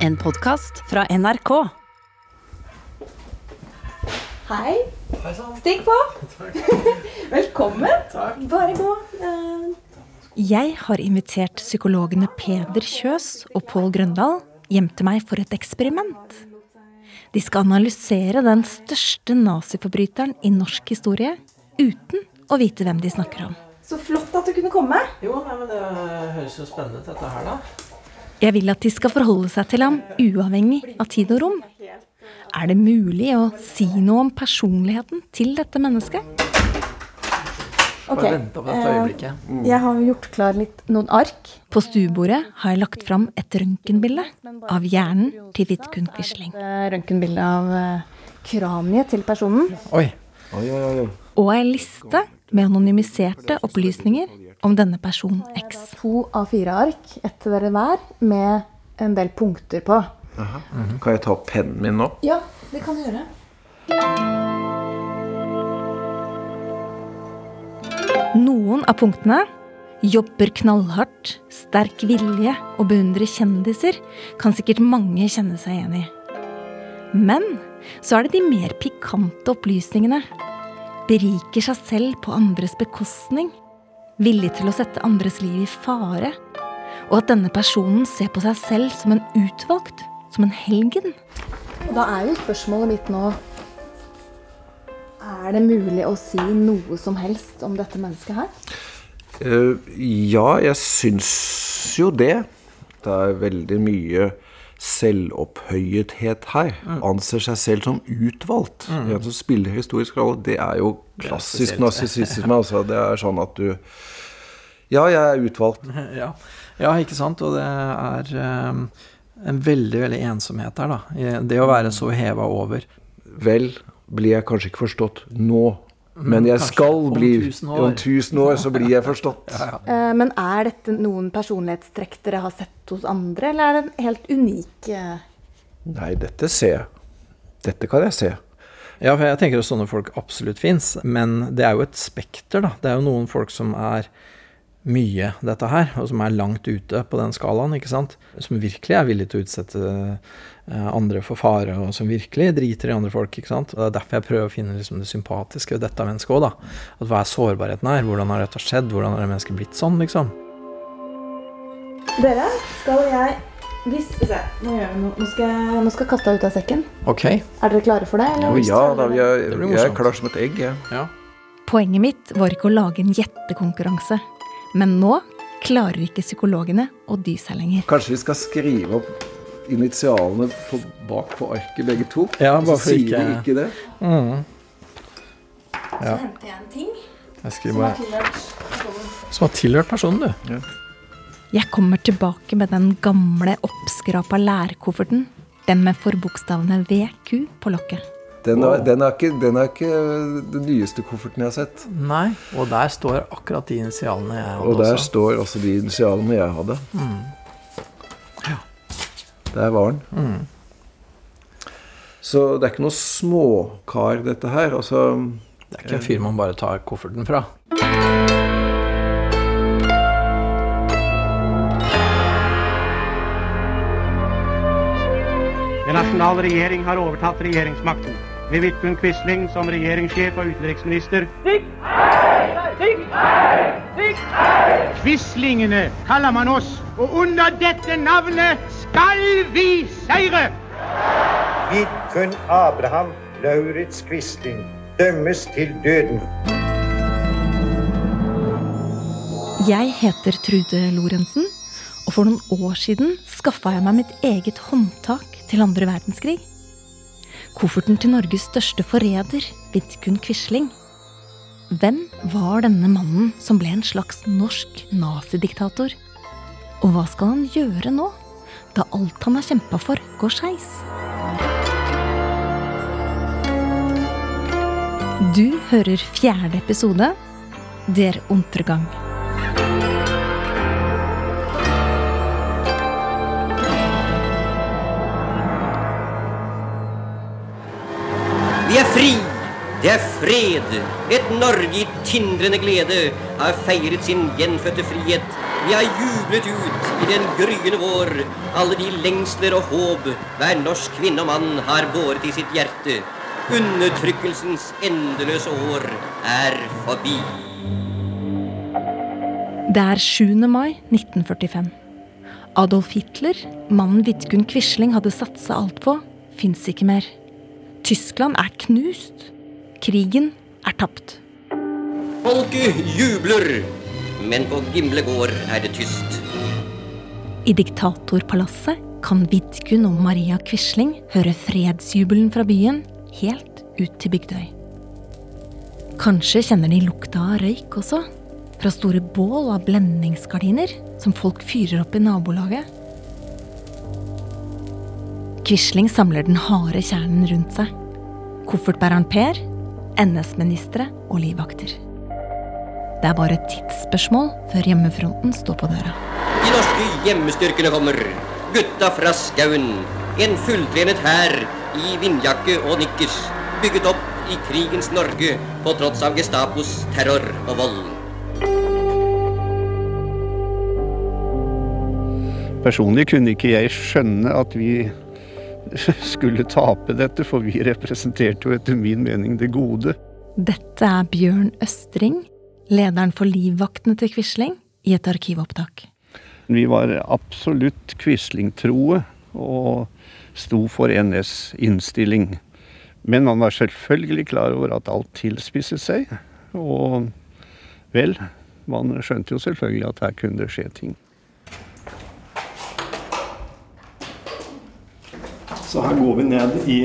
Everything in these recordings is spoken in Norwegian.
En podkast fra NRK. Hei. Stikk på. Velkommen. Bare gå. Eh, Jeg har invitert psykologene Peder Kjøs og Pål Grøndal hjem til meg for et eksperiment. De skal analysere den største naziforbryteren i norsk historie uten å vite hvem de snakker om. Så flott at du kunne komme. Jo, nei, men det høres jo spennende ut, dette her, da. Jeg vil at de skal forholde seg til ham uavhengig av tid og rom. Er det mulig å si noe om personligheten til dette mennesket? Ok, eh, øyeblikket. Jeg har gjort klar litt, noen ark. På stuebordet har jeg lagt fram et røntgenbilde av hjernen til Vidkun Quisling. Eh, Røntgenbilde av eh, kraniet til personen. Oi. Og ei liste med anonymiserte opplysninger om denne person X. To av fire ark, ett til dere hver, med en del punkter på. Kan jeg ta opp pennen min nå? Ja, det kan du gjøre. Noen av punktene jobber knallhardt, sterk vilje og beundrer kjendiser kan sikkert mange kjenne seg igjen i. Men så er det de mer pikante opplysningene. Beriker seg selv på andres bekostning. Villig til å sette andres liv i fare. Og at denne personen ser på seg selv som en utvalgt, som en helgen. Og da er jo spørsmålet mitt nå Er det mulig å si noe som helst om dette mennesket her? Uh, ja, jeg syns jo det. Det er veldig mye selvopphøyethet her. Anser seg selv som utvalgt. En som spiller historisk rolle. Det er jo klassisk narsissisme. Altså. Det er sånn at du Ja, jeg er utvalgt. Ja. ja, ikke sant. Og det er um, en veldig, veldig ensomhet her, da. Det å være så heva over. Vel blir jeg kanskje ikke forstått nå. Men jeg kanskje skal om bli tusen år. Om tusen år så blir jeg forstått. Eh, Men er dette noen personlighetstrekk dere har sett hos andre, eller er det en helt unik uh... Nei, dette ser jeg. Dette kan jeg se. Ja, for jeg tenker at sånne folk absolutt fins, men det er jo et spekter, da. Det er jo noen folk som er mye dette her, og som er langt ute på den skalaen, ikke sant. Som virkelig er villig til å utsette eh, andre for fare, og som virkelig driter i andre folk, ikke sant. Og det er derfor jeg prøver å finne liksom det sympatiske ved dette mennesket òg, da. At hva er sårbarheten her? Hvordan har dette skjedd? Hvordan har det mennesket blitt sånn, liksom? Dere, skal jeg hvis, se, nå, gjør vi noe. Nå, skal jeg, nå skal katta ut av sekken. Ok. Er dere klare for det? eller? Ja, da, vi er, jeg er klare klar som et egg, Ja. Ja. Poenget mitt var ikke å lage en gjettekonkurranse. Men nå klarer ikke psykologene å dy seg lenger. Kanskje vi skal skrive opp initialene på, bak på arket, begge to? Ja, bare så sier ikke- vi ikke det. Så henter jeg en ting Jeg som har tilhørt personen. Som har tilhørt personen, du. Jeg kommer tilbake med den gamle, oppskrapa lærkofferten. Den med forbokstavene VQ på lokket. Den er, den, er ikke, den er ikke den nyeste kofferten jeg har sett. Nei, og der står akkurat de initialene jeg hadde Og der også. står også de initialene jeg hadde. Der var den. Så det er ikke noe småkar, dette her. Altså, Det er ikke en fyr man bare tar kofferten fra. Den nasjonale regjering har overtatt regjeringsmakten. Med Vidkun Quisling som regjeringssjef og utenriksminister. Stikk! Stikk! Stikk! Quislingene kaller man oss, og under dette navnet skal vi seire! Vidkun Abraham Lauritz Quisling dømmes til døden. Jeg heter Trude Lorentzen, og for noen år siden skaffa jeg meg mitt eget håndtak til andre verdenskrig. Kofferten til Norges største forræder, Vidkun Quisling. Hvem var denne mannen som ble en slags norsk nazidiktator? Og hva skal han gjøre nå, da alt han har kjempa for, går skeis? Du hører fjerde episode, Der Untergang. Vi er fri! Det er fred! Et Norge i tindrende glede har feiret sin gjenfødte frihet Vi har jublet ut i den gryende vår alle de lengsler og håp hver norsk kvinne og mann har båret i sitt hjerte. Undertrykkelsens endeløse år er forbi. Det er 7. mai 1945. Adolf Hitler, mannen Vidkun Quisling hadde satsa alt på, fins ikke mer. Tyskland er knust. Krigen er tapt. Folket jubler, men på Gimle gård er det tyst. I diktatorpalasset kan Vidkun og Maria Quisling høre fredsjubelen fra byen helt ut til Bygdøy. Kanskje kjenner de lukta av røyk også? Fra store bål av blendingsgardiner som folk fyrer opp i nabolaget. Quisling samler den harde kjernen rundt seg. Koffertbæreren Per, NS-ministre og livvakter. Det er bare et tidsspørsmål før hjemmefronten står på døra. De norske hjemmestyrkene kommer. Gutta fra skauen. En fulltrenet hær i vindjakke og nikkers. Bygget opp i krigens Norge på tross av Gestapos terror og vold. Personlig kunne ikke jeg skjønne at vi skulle tape dette, for vi representerte jo etter min mening det gode. Dette er Bjørn Østring, lederen for livvaktene til Quisling, i et arkivopptak. Vi var absolutt Quisling-troe og sto for NS innstilling. Men man var selvfølgelig klar over at alt tilspisset seg. Og vel, man skjønte jo selvfølgelig at her kunne det skje ting. Så her går vi ned i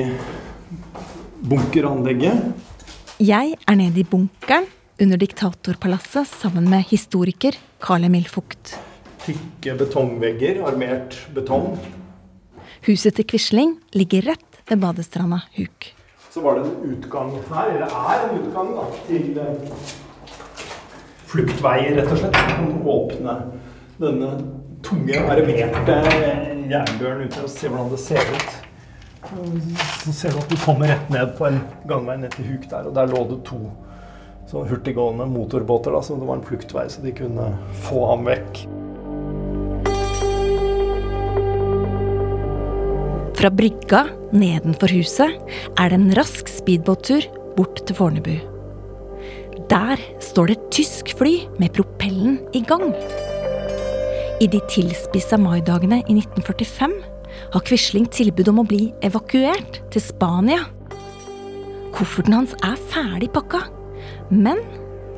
bunkeranlegget. Jeg er nede i bunkeren under Diktatorpalasset sammen med historiker Carl Emil Fugt. Tykke betongvegger, armert betong. Huset til Quisling ligger rett ved badestranda Huk. Så var det en utgang her, eller er en utgang da, til eh, fluktveier, rett og slett. Som kan åpne denne tunge, armerte jernbjørnen ute og se hvordan det ser ut. Så ser du at du kommer rett ned på en gangvei ned til Huk der, og der lå det to så hurtiggående motorbåter. da, Så det var en fluktvei, så de kunne få ham vekk. Fra brygga nedenfor huset er det en rask speedbåttur bort til Fornebu. Der står det et tysk fly med propellen i gang. I de tilspissa maidagene i 1945 har Quisling tilbud om å bli evakuert til Spania. Kofferten hans er ferdig pakka, men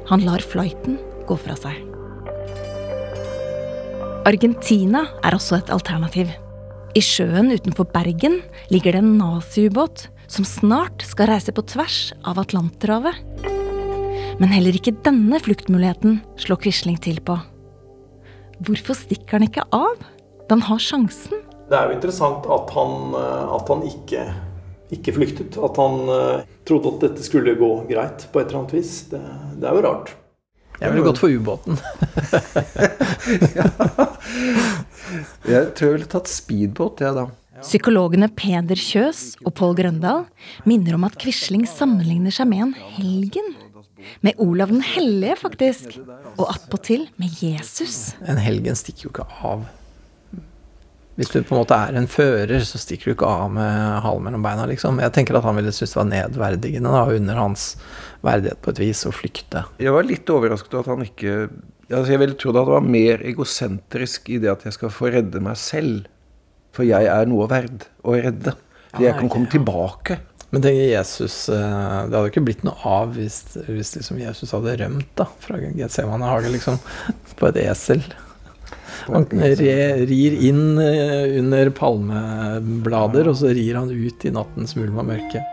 han lar flighten gå fra seg. Argentina er også et alternativ. I sjøen utenfor Bergen ligger det en naziubåt som snart skal reise på tvers av Atlanterhavet. Men heller ikke denne fluktmuligheten slår Quisling til på. Hvorfor stikker han ikke av da han har sjansen? Det er jo interessant at han, eh, at han ikke, ikke flyktet. At han uh, trodde at dette skulle gå greit på et eller annet vis. Det, det er jo rart. Jeg ville gått for ubåten. Jeg tror jeg ville tatt speedbåt, jeg, ja, da. Psykologene Peder Kjøs og Pål Grøndal minner om at Quisling sammenligner seg med en helgen. Med Olav den hellige, faktisk. Og attpåtil med Jesus. En helgen stikker jo ikke av. Hvis du på en måte er en fører, så stikker du ikke av med halen mellom beina, liksom. Jeg tenker at han ville synes det var nedverdigende da, under hans verdighet på et vis å flykte. Jeg var litt overrasket over at han ikke altså Jeg ville trodd at det var mer egosentrisk i det at jeg skal få redde meg selv. For jeg er noe verd å redde. Så jeg kan komme tilbake. Men det, Jesus, det hadde ikke blitt noe av hvis, hvis liksom Jesus hadde rømt da, fra Getsemane hage liksom, på et esel. Han rir inn under palmeblader, og så rir han ut i nattens mulm og mørke.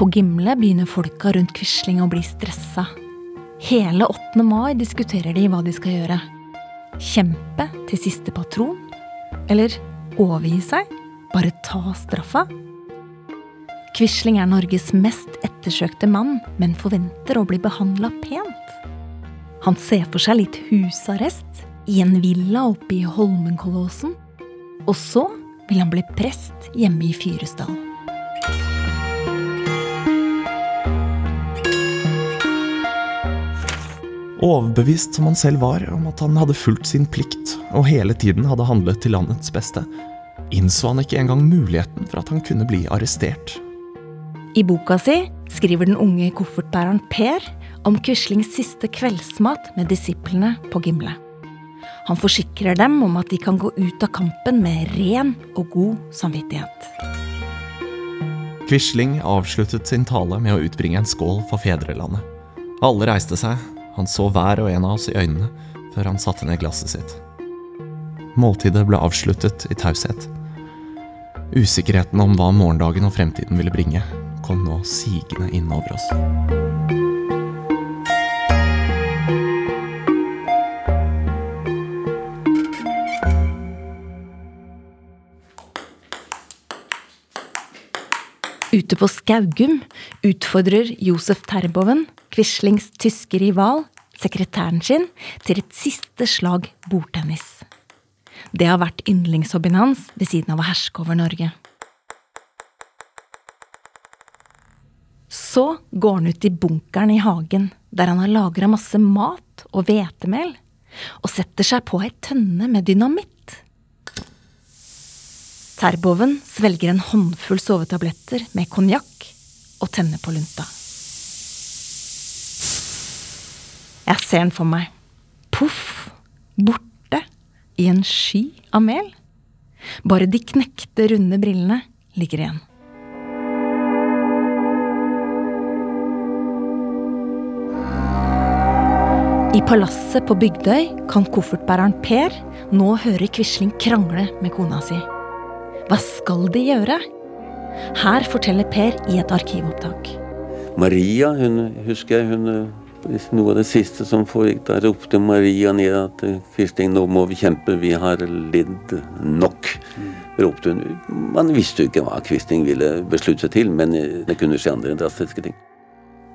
På Gimle begynner folka rundt Quisling å bli stressa. Hele 8. mai diskuterer de hva de skal gjøre. Kjempe til siste patron? Eller overgi seg? Bare ta straffa? Quisling er Norges mest ettersøkte mann, men forventer å bli behandla pent. Han ser for seg litt husarrest i en villa oppe i Holmenkollåsen. Og så vil han bli prest hjemme i Fyresdal. Overbevist som han selv var om at han hadde fulgt sin plikt og hele tiden hadde handlet til landets beste, innså han ikke engang muligheten for at han kunne bli arrestert. I boka si skriver den unge koffertbæreren Per om Quislings siste kveldsmat med disiplene på Gimle. Han forsikrer dem om at de kan gå ut av kampen med ren og god samvittighet. Quisling avsluttet sin tale med å utbringe en skål for fedrelandet. Alle reiste seg, han så hver og en av oss i øynene før han satte ned glasset sitt. Måltidet ble avsluttet i taushet. Usikkerheten om hva morgendagen og fremtiden ville bringe, kom nå sigende innover oss. Ute på Skaugum utfordrer Josef Terboven, Quislings tyske rival, sekretæren sin til et siste slag bordtennis. Det har vært yndlingshobbyen hans ved siden av å herske over Norge. Så går han ut i bunkeren i hagen, der han har lagra masse mat og hvetemel, og setter seg på ei tønne med dynamitt. Terboven svelger en håndfull sovetabletter med konjakk og tenner på lunta. Jeg ser den for meg. Poff! Borte i en sky av mel. Bare de knekte, runde brillene ligger igjen. I palasset på Bygdøy kan koffertbæreren Per nå høre Quisling krangle med kona si. Hva skal de gjøre? Her forteller Per i et arkivopptak. Maria, hun husker jeg, hun noe av det siste som foregikk, da ropte Maria ned at Kristin, nå må vi kjempe, vi har lidd nok. ropte hun. Man visste jo ikke hva Kristin ville beslutte seg til, men det kunne skje andre drastiske ting.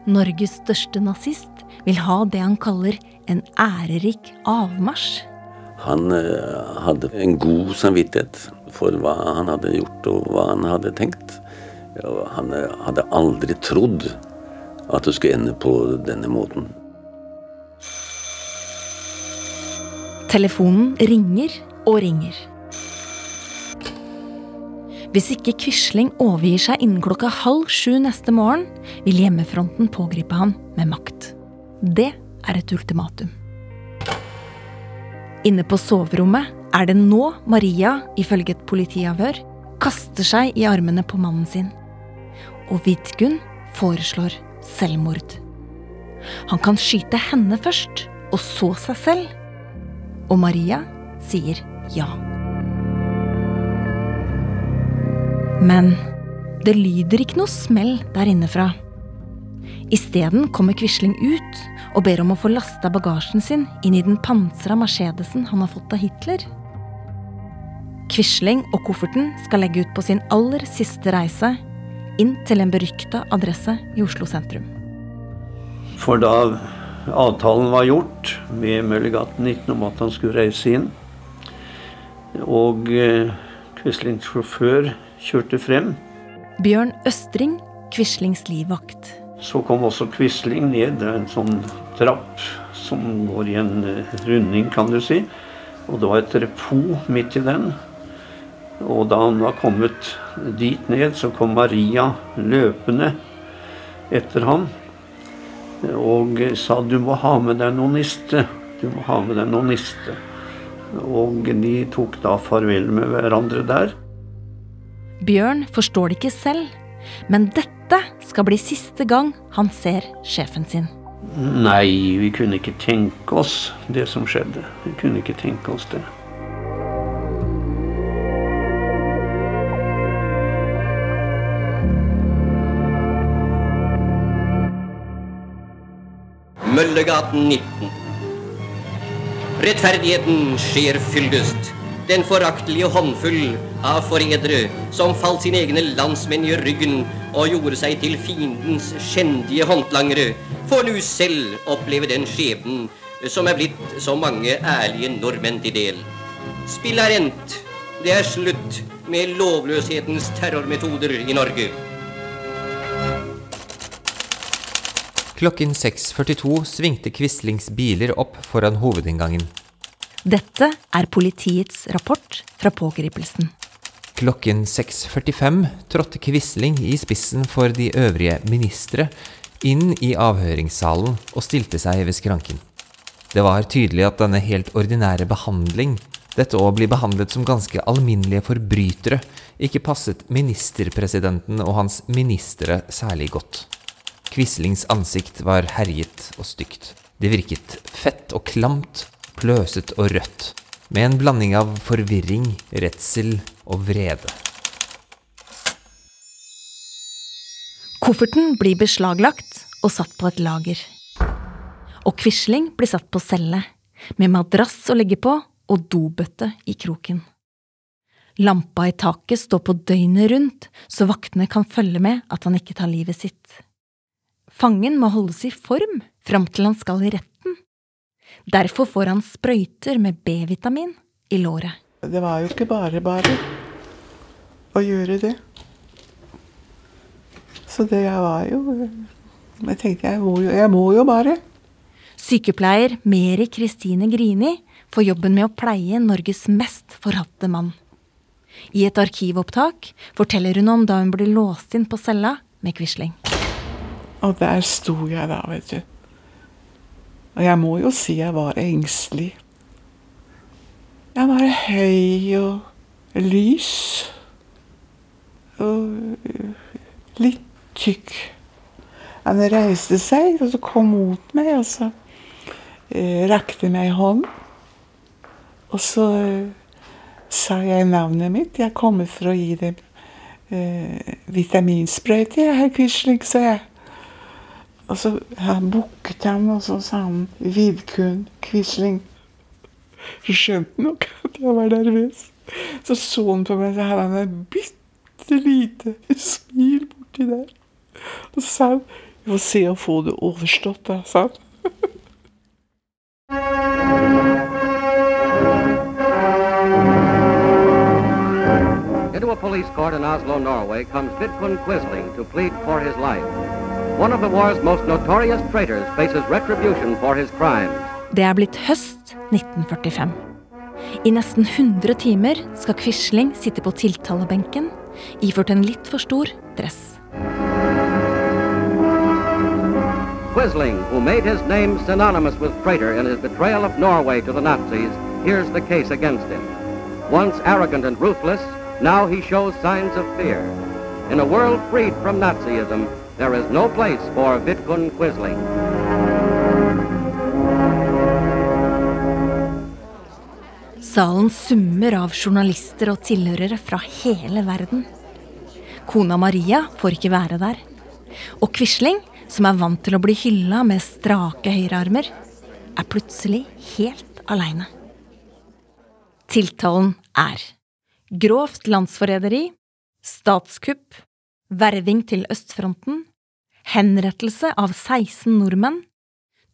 Norges største nazist vil ha det han kaller en ærerik avmarsj. Han eh, hadde en god samvittighet for hva han hadde gjort og hva han hadde tenkt. Han eh, hadde aldri trodd at det skulle ende på denne måten. Telefonen ringer og ringer. Hvis ikke Quisling overgir seg innen klokka halv sju neste morgen, vil hjemmefronten pågripe ham med makt. Det er et ultimatum. Inne på soverommet er det nå Maria, ifølge et politiavhør, kaster seg i armene på mannen sin. Og Vidkun foreslår selvmord. Han kan skyte henne først, og så seg selv. Og Maria sier ja. Men det lyder ikke noe smell der inne fra. Isteden kommer Quisling ut og ber om å få lasta bagasjen sin inn i den pansra Mercedesen han har fått av Hitler. Quisling og kofferten skal legge ut på sin aller siste reise, inn til en berykta adresse i Oslo sentrum. For da avtalen var gjort med Møllergaten 19 om at han skulle reise inn, og eh, Quislings sjåfør kjørte frem. Bjørn Østring, Quislings livvakt. Så kom også Quisling ned. En sånn trapp som går i en eh, runding, kan du si. Og det var et repo midt i den. Og da han var kommet dit ned, så kom Maria løpende etter ham og sa du må ha med deg noen niste. Du må ha med deg noen niste. Og de tok da farvel med hverandre der. Bjørn forstår det ikke selv, men dette skal bli siste gang han ser sjefen sin. Nei, vi kunne ikke tenke oss det som skjedde. Vi kunne ikke tenke oss det. Møllegaten 19. Rettferdigheten skjer fyldest. Den foraktelige håndfull av forrædere som falt sine egne landsmenn i ryggen og gjorde seg til fiendens skjendige håndlangere, får nå selv oppleve den skjebnen som er blitt så mange ærlige nordmenn til del. Spillet er endt. Det er slutt med lovløshetens terrormetoder i Norge. Klokken 6.42 svingte Quislings biler opp foran hovedinngangen. Dette er politiets rapport fra pågripelsen. Klokken 6.45 trådte Quisling i spissen for de øvrige ministre inn i avhøringssalen og stilte seg ved skranken. Det var tydelig at denne helt ordinære behandling, dette å bli behandlet som ganske alminnelige forbrytere, ikke passet ministerpresidenten og hans ministre særlig godt. Quislings ansikt var herjet og stygt. Det virket fett og klamt, pløset og rødt, med en blanding av forvirring, redsel og vrede. Kofferten blir beslaglagt og satt på et lager. Og Quisling blir satt på celle, med madrass å legge på og dobøtte i kroken. Lampa i taket står på døgnet rundt, så vaktene kan følge med at han ikke tar livet sitt. Fangen må holdes i form fram til han skal i retten. Derfor får han sprøyter med B-vitamin i låret. Det var jo ikke bare bare å gjøre det. Så det jeg var jo Jeg tenkte jeg må jo, jeg må jo bare. Sykepleier Meri Kristine Grini får jobben med å pleie Norges mest forhatte mann. I et arkivopptak forteller hun om da hun ble låst inn på cella med Quisling. Og der sto jeg da, vet du. Og jeg må jo si jeg var engstelig. Jeg var høy og lys. Og litt tykk. Han reiste seg og så kom mot meg og så eh, rakte meg hånd. Og så eh, sa jeg navnet mitt. Jeg kommer for å gi dem eh, vitaminsprøyte, herr Quisling, sa jeg. Og så han bukket han, og så sa han Vidkun Quisling. Så skjønte nok at jeg var nervøs. Så så han på meg, så hadde han et bitte lite smil borti der. Og så sa han Vi får se å få det overstått, da, sa han. Into a police court in Oslo, Norway, comes Vidkun Quisling to plead for his life. One of the war's most notorious traitors faces retribution for his crimes. Det er blitt høst 1945. I nesten 100 timer skal Quisling sitte på tiltalebenken, iført en litt for stor dress. Quisling, who made his name synonymous with traitor in his betrayal of Norway to the Nazis, hears the case against him. Once arrogant and ruthless, now he shows signs of fear. In a world freed from Nazism, there is no place for Vidkun Quisling. Salen summer av journalister og tilhørere fra hele verden. Kona Maria får ikke være der. Og Quisling, som er vant til å bli hylla med strake høyrearmer, er plutselig helt aleine. Tiltalen er grovt landsforræderi, statskupp, verving til østfronten, henrettelse av 16 nordmenn,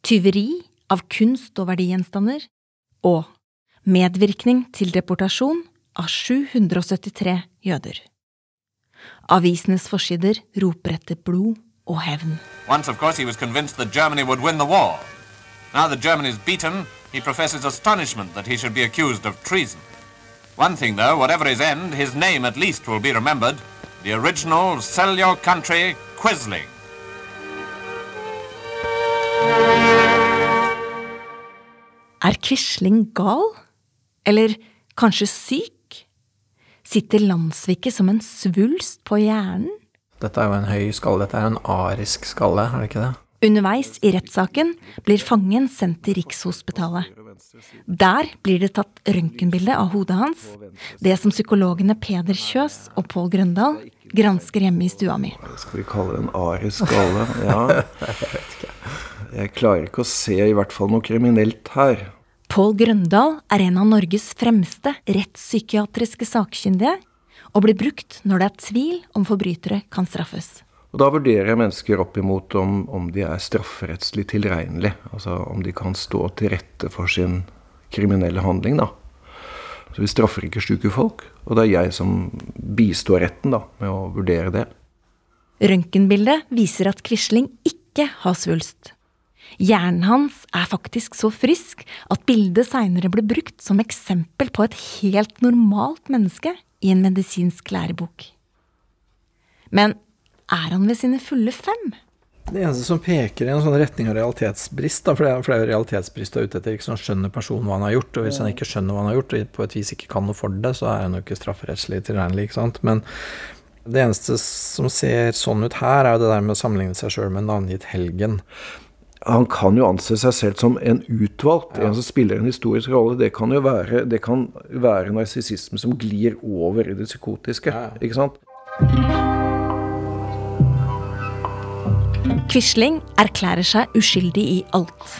tyveri av kunst- og verdigjenstander og medvirkning til deportasjon av 773 jøder. Avisenes forsider roper etter blod og hevn. Once, of course, he was convinced that Germany would win the war. Now that Germany is beaten, he professes astonishment that he should be accused of treason. One thing, though, whatever his end, his name at least will be remembered. The original Sell Your Country Quisling. Er Quisling gal? Eller kanskje syk? Sitter landssviket som en svulst på hjernen? Dette er jo en høy skalle. Dette er jo en arisk skalle, er det ikke det? Underveis i rettssaken blir fangen sendt til Rikshospitalet. Der blir det tatt røntgenbilde av hodet hans, det som psykologene Peder Kjøs og Pål Grøndal gransker hjemme i stua mi. Skal vi kalle det en arisk gale? Ja. Jeg klarer ikke å se i hvert fall noe kriminelt her. Pål Grøndal er en av Norges fremste rettspsykiatriske sakkyndige, og blir brukt når det er tvil om forbrytere kan straffes. Og Da vurderer jeg mennesker opp imot om, om de er strafferettslig tilregnelige. Altså om de kan stå til rette for sin kriminelle handling. da. Så Vi straffer ikke sjuke folk, og det er jeg som bistår retten da, med å vurdere det. Røntgenbildet viser at Quisling ikke har svulst. Hjernen hans er faktisk så frisk at bildet seinere ble brukt som eksempel på et helt normalt menneske i en medisinsk lærebok. Men er han ved sine fulle fem? Det eneste som peker i en sånn retning av realitetsbrist, da, for det er, jo realitetsbrist du er ute etter, ikke sånn skjønner personen hva han har gjort, og hvis han ikke skjønner hva han har gjort, og på et vis ikke kan noe for det, så er han jo ikke strafferettslig tilregnelig, ikke sant. Men det eneste som ser sånn ut her, er jo det der med å sammenligne seg sjøl med en navngitt helgen. Han kan jo anse seg selv som en utvalgt, Ja. en som spiller en historisk rolle. Det kan jo være, det kan være narsissisme som glir over i det psykotiske. ikke sant? Quisling erklærer seg uskyldig i alt.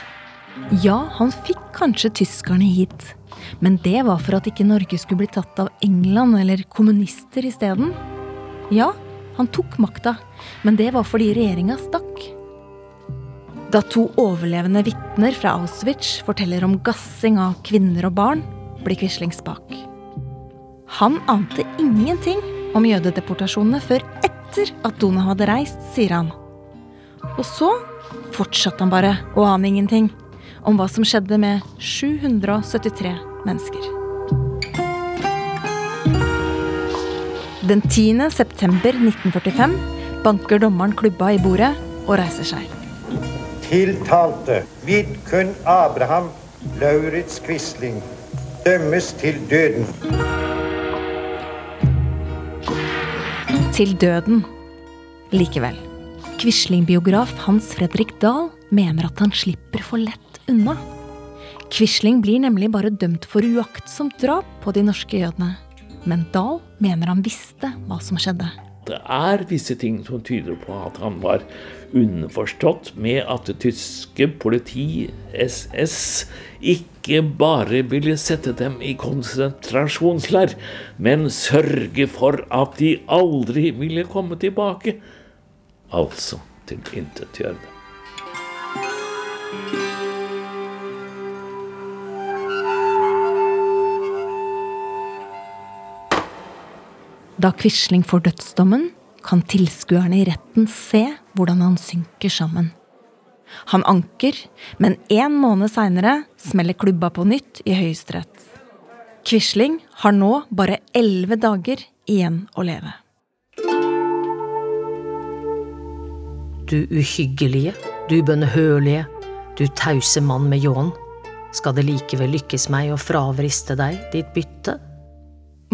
Ja, han fikk kanskje tyskerne hit, men det var for at ikke Norge skulle bli tatt av England eller kommunister isteden. Ja, han tok makta, men det var fordi regjeringa stakk. Da to overlevende vitner fra Auschwitz forteller om gassing av kvinner og barn, blir Quisling spak. Han ante ingenting om jødedeportasjonene før etter at Donau hadde reist, sier han. Og så fortsatte han bare å ane ingenting om hva som skjedde med 773 mennesker. Den 10. september 1945 banker dommeren klubba i bordet og reiser seg. Tiltalte Vidkun Abraham Lauritz Quisling dømmes til døden. Til døden. Likevel. Quisling-biograf Hans Fredrik Dahl mener at han slipper for lett unna. Quisling blir nemlig bare dømt for uaktsomt drap på de norske jødene. Men Dahl mener han visste hva som skjedde. Det er visse ting som tyder på at han var underforstått med at det tyske politi, SS, ikke bare ville sette dem i konsentrasjonsleir, men sørge for at de aldri ville komme tilbake. Altså tilintetgjøre dem. Da Quisling får dødsdommen, kan tilskuerne i retten se hvordan han synker sammen. Han anker, men én måned seinere smeller klubba på nytt i Høyesterett. Quisling har nå bare elleve dager igjen å leve. Du uhyggelige, du bønnhørlige, du tause mann med ljåen. Skal det likevel lykkes meg å fravriste deg ditt bytte?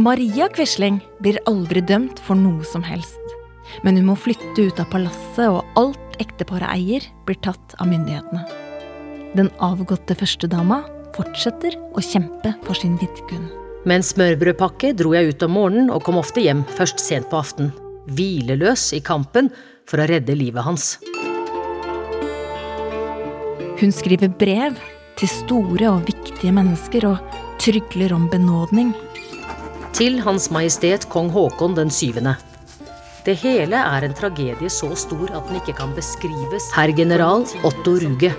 Maria Quisling blir aldri dømt for noe som helst. Men hun må flytte ut av palasset, og alt ekteparet eier, blir tatt av myndighetene. Den avgåtte førstedama fortsetter å kjempe for sin Vidkun. Med en smørbrødpakke dro jeg ut om morgenen og kom ofte hjem først sent på aften. Hvileløs i kampen for å redde livet hans. Hun skriver brev til store og viktige mennesker og trygler om benådning. Til Hans Majestet Kong Haakon den syvende. Det hele er en tragedie så stor at den ikke kan beskrives. Herr general Otto Ruge.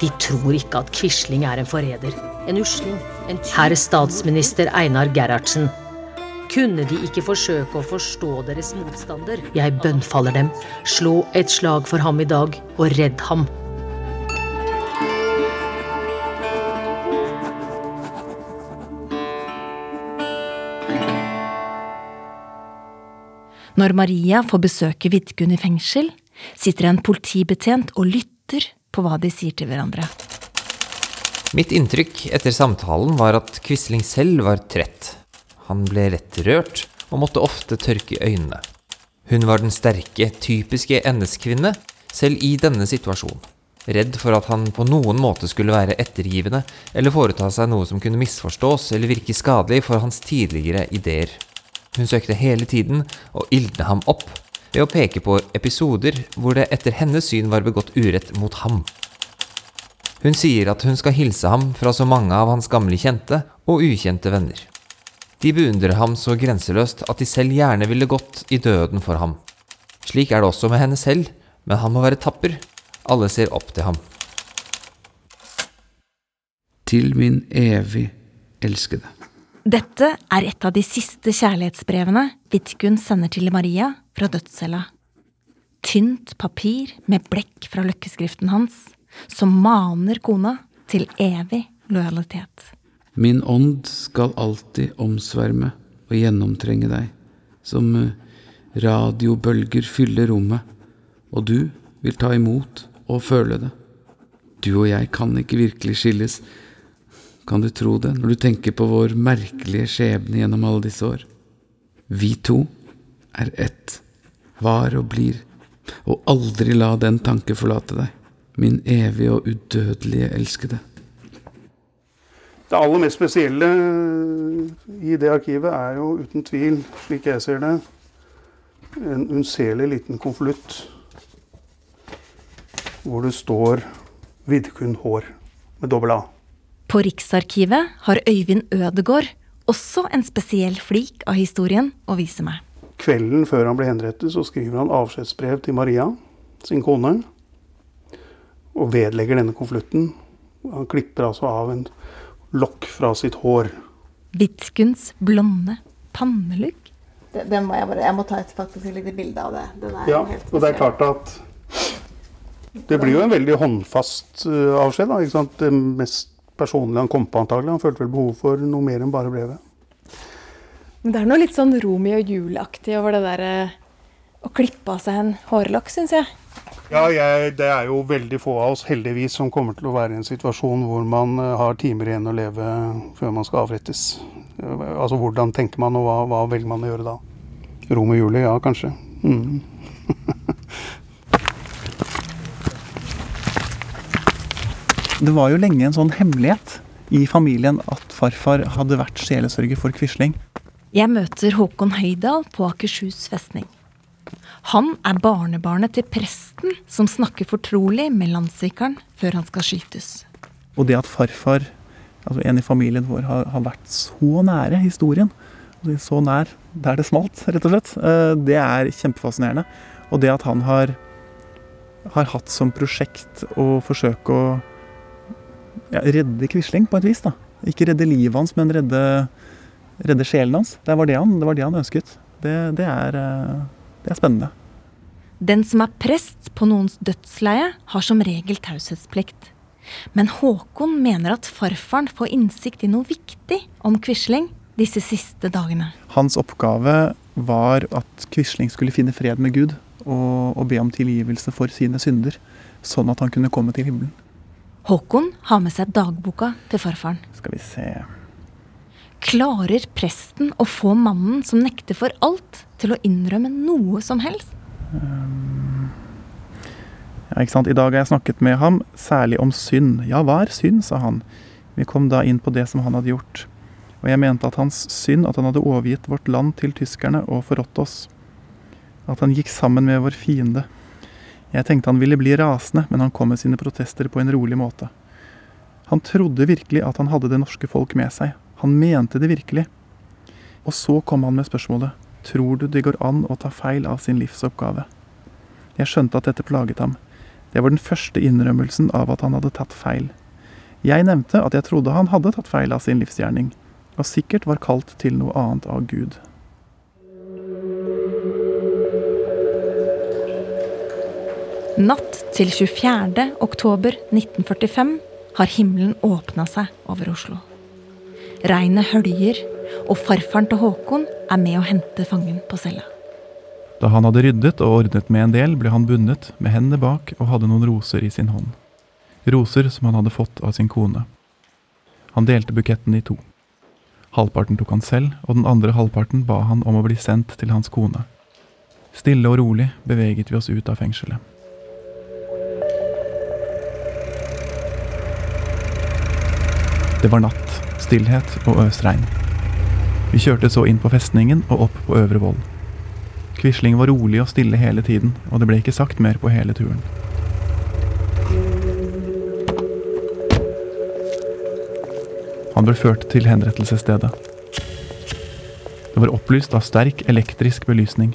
De tror ikke at Quisling er en forræder. En usling. En Herr statsminister Einar Gerhardsen. Kunne de ikke forsøke å forstå deres motstander? Jeg bønnfaller dem. Slå et slag for ham i dag, og redd ham. Når Maria får besøke Vidkun i fengsel, sitter en politibetjent og lytter på hva de sier til hverandre. Mitt inntrykk etter samtalen var at Quisling selv var trett. Han ble lett rørt og måtte ofte tørke øynene. Hun var den sterke, typiske NS-kvinne, selv i denne situasjonen. Redd for at han på noen måte skulle være ettergivende eller foreta seg noe som kunne misforstås eller virke skadelig for hans tidligere ideer. Hun søkte hele tiden å ildne ham opp ved å peke på episoder hvor det etter hennes syn var begått urett mot ham. Hun sier at hun skal hilse ham fra så mange av hans gamle kjente og ukjente venner. De beundrer ham så grenseløst at de selv gjerne ville gått i døden for ham. Slik er det også med henne selv, men han må være tapper. Alle ser opp til ham. Til min evig elskede. Dette er et av de siste kjærlighetsbrevene Vidkun sender til Maria fra dødscella. tynt papir med blekk fra løkkeskriften hans, som maner kona til evig lojalitet. Min ånd skal alltid omsverme og gjennomtrenge deg, som eh, radiobølger fyller rommet, og du vil ta imot og føle det. Du og jeg kan ikke virkelig skilles, kan du tro det, når du tenker på vår merkelige skjebne gjennom alle disse år? Vi to er ett, var og blir, og aldri la den tanke forlate deg, min evige og udødelige elskede. Det aller mest spesielle i det arkivet er jo uten tvil, slik jeg ser det, en unnselig liten konvolutt hvor det står 'Vidkun Hår' med dobbel A. På Riksarkivet har Øyvind Ødegård også en spesiell flik av historien å vise meg. Kvelden før han ble henrettet, så skriver han avskjedsbrev til Maria, sin kone, og vedlegger denne konvolutten. Han klipper altså av en lokk fra sitt hår. Vidkuns blonde pannelugg. Det- Den må jeg bare Jeg må ta et faktisk lite bilde av det. Den er Ja, helt og det er klart at det blir jo en veldig håndfast uh, avskjed. da, ikke sant? Det mest personlige han kom på, antagelig. Han følte vel behov for noe mer enn bare brevet. Men det er noe litt sånn Romeo og Julie-aktig over det der eh, å klippe av seg en hårlokk, syns jeg. Ja, jeg, det er jo veldig få av oss, heldigvis, som kommer til å være i en situasjon hvor man eh, har timer igjen å leve før man skal avrettes. Eh, Altså hvordan tenker man, og hva, hva velger man å gjøre da? Rom og juli, ja, kanskje. Mm. Det var jo lenge en sånn hemmelighet i familien at farfar hadde vært sjelesørger for Quisling. Jeg møter Håkon Høydahl på Akershus festning. Han er barnebarnet til presten som snakker fortrolig med landssvikeren før han skal skytes. Og det at farfar, altså en i familien vår, har, har vært så nære historien, altså så nær der det smalt, rett og slett, eh, det er kjempefascinerende. Og det at han har, har hatt som prosjekt å forsøke å ja, redde Quisling på et vis. da. Ikke redde livet hans, men redde, redde sjelen hans. Det var det han, det var det han ønsket. Det, det, er, eh, det er spennende. Den som er prest på noens dødsleie, har som regel taushetsplikt. Men Håkon mener at farfaren får innsikt i noe viktig om Quisling disse siste dagene. Hans oppgave var at Quisling skulle finne fred med Gud og, og be om tilgivelse for sine synder, sånn at han kunne komme til himmelen. Håkon har med seg dagboka til farfaren. Skal vi se Klarer presten å få mannen som nekter for alt, til å innrømme noe som helst? Ja, ikke sant? I dag har jeg snakket med ham, særlig om synd. Ja, hva er synd, sa han. Vi kom da inn på det som han hadde gjort. Og jeg mente at hans synd, at han hadde overgitt vårt land til tyskerne og forrådt oss. At han gikk sammen med vår fiende. Jeg tenkte han ville bli rasende, men han kom med sine protester på en rolig måte. Han trodde virkelig at han hadde det norske folk med seg. Han mente det virkelig. Og så kom han med spørsmålet Tror du det går an å ta feil av sin livsoppgave? Jeg skjønte at dette plaget ham. Det var den første innrømmelsen av at han hadde tatt feil. Jeg nevnte at jeg trodde han hadde tatt feil av sin livsgjerning, og sikkert var kalt til noe annet av Gud. Natt til 24. oktober 1945 har himmelen åpna seg over Oslo. Regnet høljer, og farfaren til Håkon er med å hente fangen på cella. Da han hadde ryddet og ordnet med en del, ble han bundet med hendene bak og hadde noen roser i sin hånd. Roser som han hadde fått av sin kone. Han delte buketten i to. Halvparten tok han selv, og den andre halvparten ba han om å bli sendt til hans kone. Stille og rolig beveget vi oss ut av fengselet. Det var natt, stillhet og øsregn. Vi kjørte så inn på festningen og opp på Øvre Voll. Quisling var rolig og stille hele tiden, og det ble ikke sagt mer på hele turen. Han ble ført til henrettelsesstedet. Det var opplyst av sterk elektrisk belysning.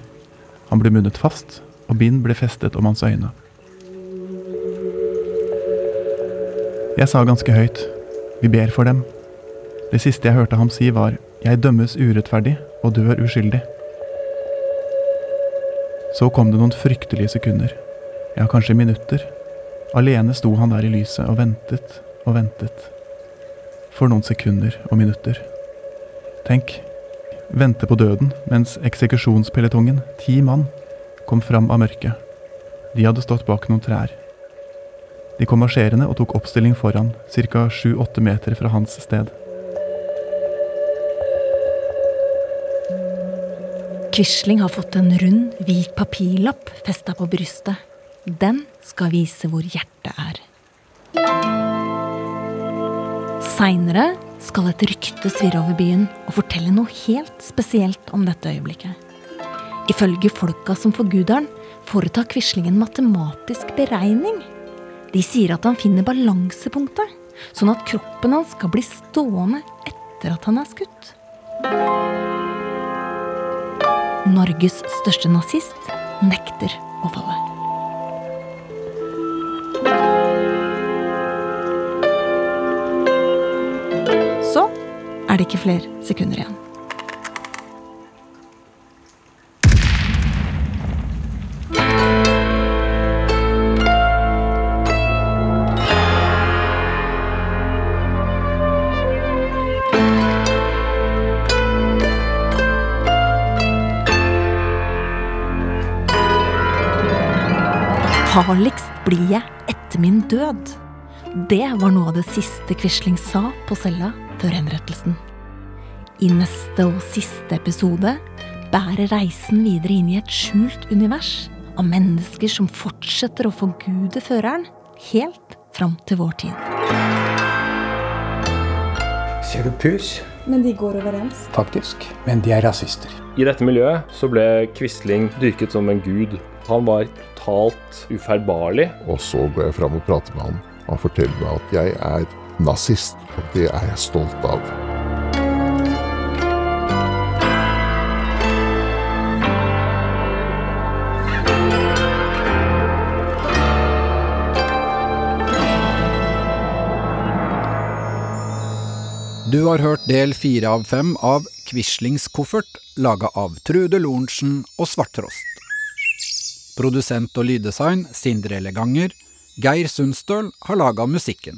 Han ble bundet fast, og bind ble festet om hans øyne. Jeg sa ganske høyt, vi ber for dem. Det siste jeg hørte ham si var, jeg dømmes urettferdig og dør uskyldig. Så kom det noen fryktelige sekunder. Ja, kanskje minutter. Alene sto han der i lyset og ventet og ventet. For noen sekunder og minutter. Tenk, vente på døden mens eksekusjonspeletongen, ti mann, kom fram av mørket. De hadde stått bak noen trær. De kom marsjerende og tok oppstilling foran, ca. sju-åtte meter fra hans sted. Quisling har fått en rund, hvit papirlapp festa på brystet. Den skal vise hvor hjertet er. Seinere skal et rykte svirre over byen og fortelle noe helt spesielt om dette øyeblikket. Ifølge folka som forguder den, foretar Quisling en matematisk beregning. De sier at han finner balansepunktet, sånn at kroppen hans skal bli stående etter at han er skutt. Norges største nazist nekter å falle. Så er det ikke flere sekunder igjen. Farligst blir jeg etter min død. Det var noe av det siste Quisling sa på cella før henrettelsen. I neste og siste episode bærer reisen videre inn i et skjult univers av mennesker som fortsetter å forgude føreren helt fram til vår tid. Ser du pus? Men de går overens. Faktisk. Men de er rasister. I dette miljøet så ble Quisling dyrket som en gud. Han var totalt ufeilbarlig. Og så går jeg fram og prater med han. Han forteller meg at jeg er nazist, og det er jeg stolt av. Du har hørt del fire av fem av Quislings koffert, laga av Trude Lorentzen og Svarttrost. Produsent og lyddesign Sindre Leganger. Geir Sundstøl har laga musikken.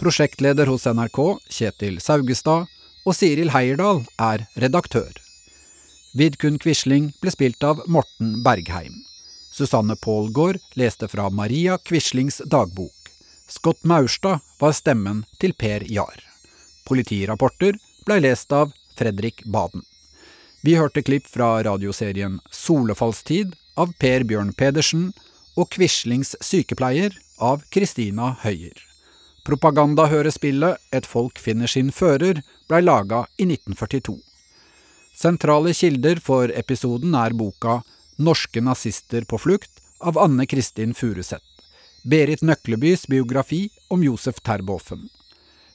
Prosjektleder hos NRK, Kjetil Saugestad, og Siril Heierdal er redaktør. Vidkun Quisling ble spilt av Morten Bergheim. Susanne Pålgaard leste fra Maria Quislings dagbok. Scott Maurstad var stemmen til Per Jahr. Politirapporter ble lest av Fredrik Baden. Vi hørte klipp fra radioserien Solefallstid av Per Bjørn Pedersen og Quislings sykepleier av Kristina Høyer. Propagandahørespillet Et folk finner sin fører blei laga i 1942. Sentrale kilder for episoden er boka Norske nazister på flukt av Anne Kristin Furuseth. Berit Nøklebys biografi om Josef Terboven.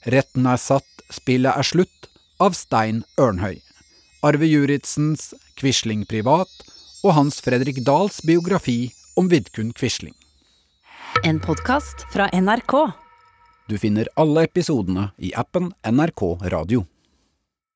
Retten er satt, spillet er slutt av Stein Ørnhøi. Arve Juritzens Quisling privat og Hans Fredrik Dahls biografi om Vidkun Quisling. En podkast fra NRK. Du finner alle episodene i appen NRK Radio.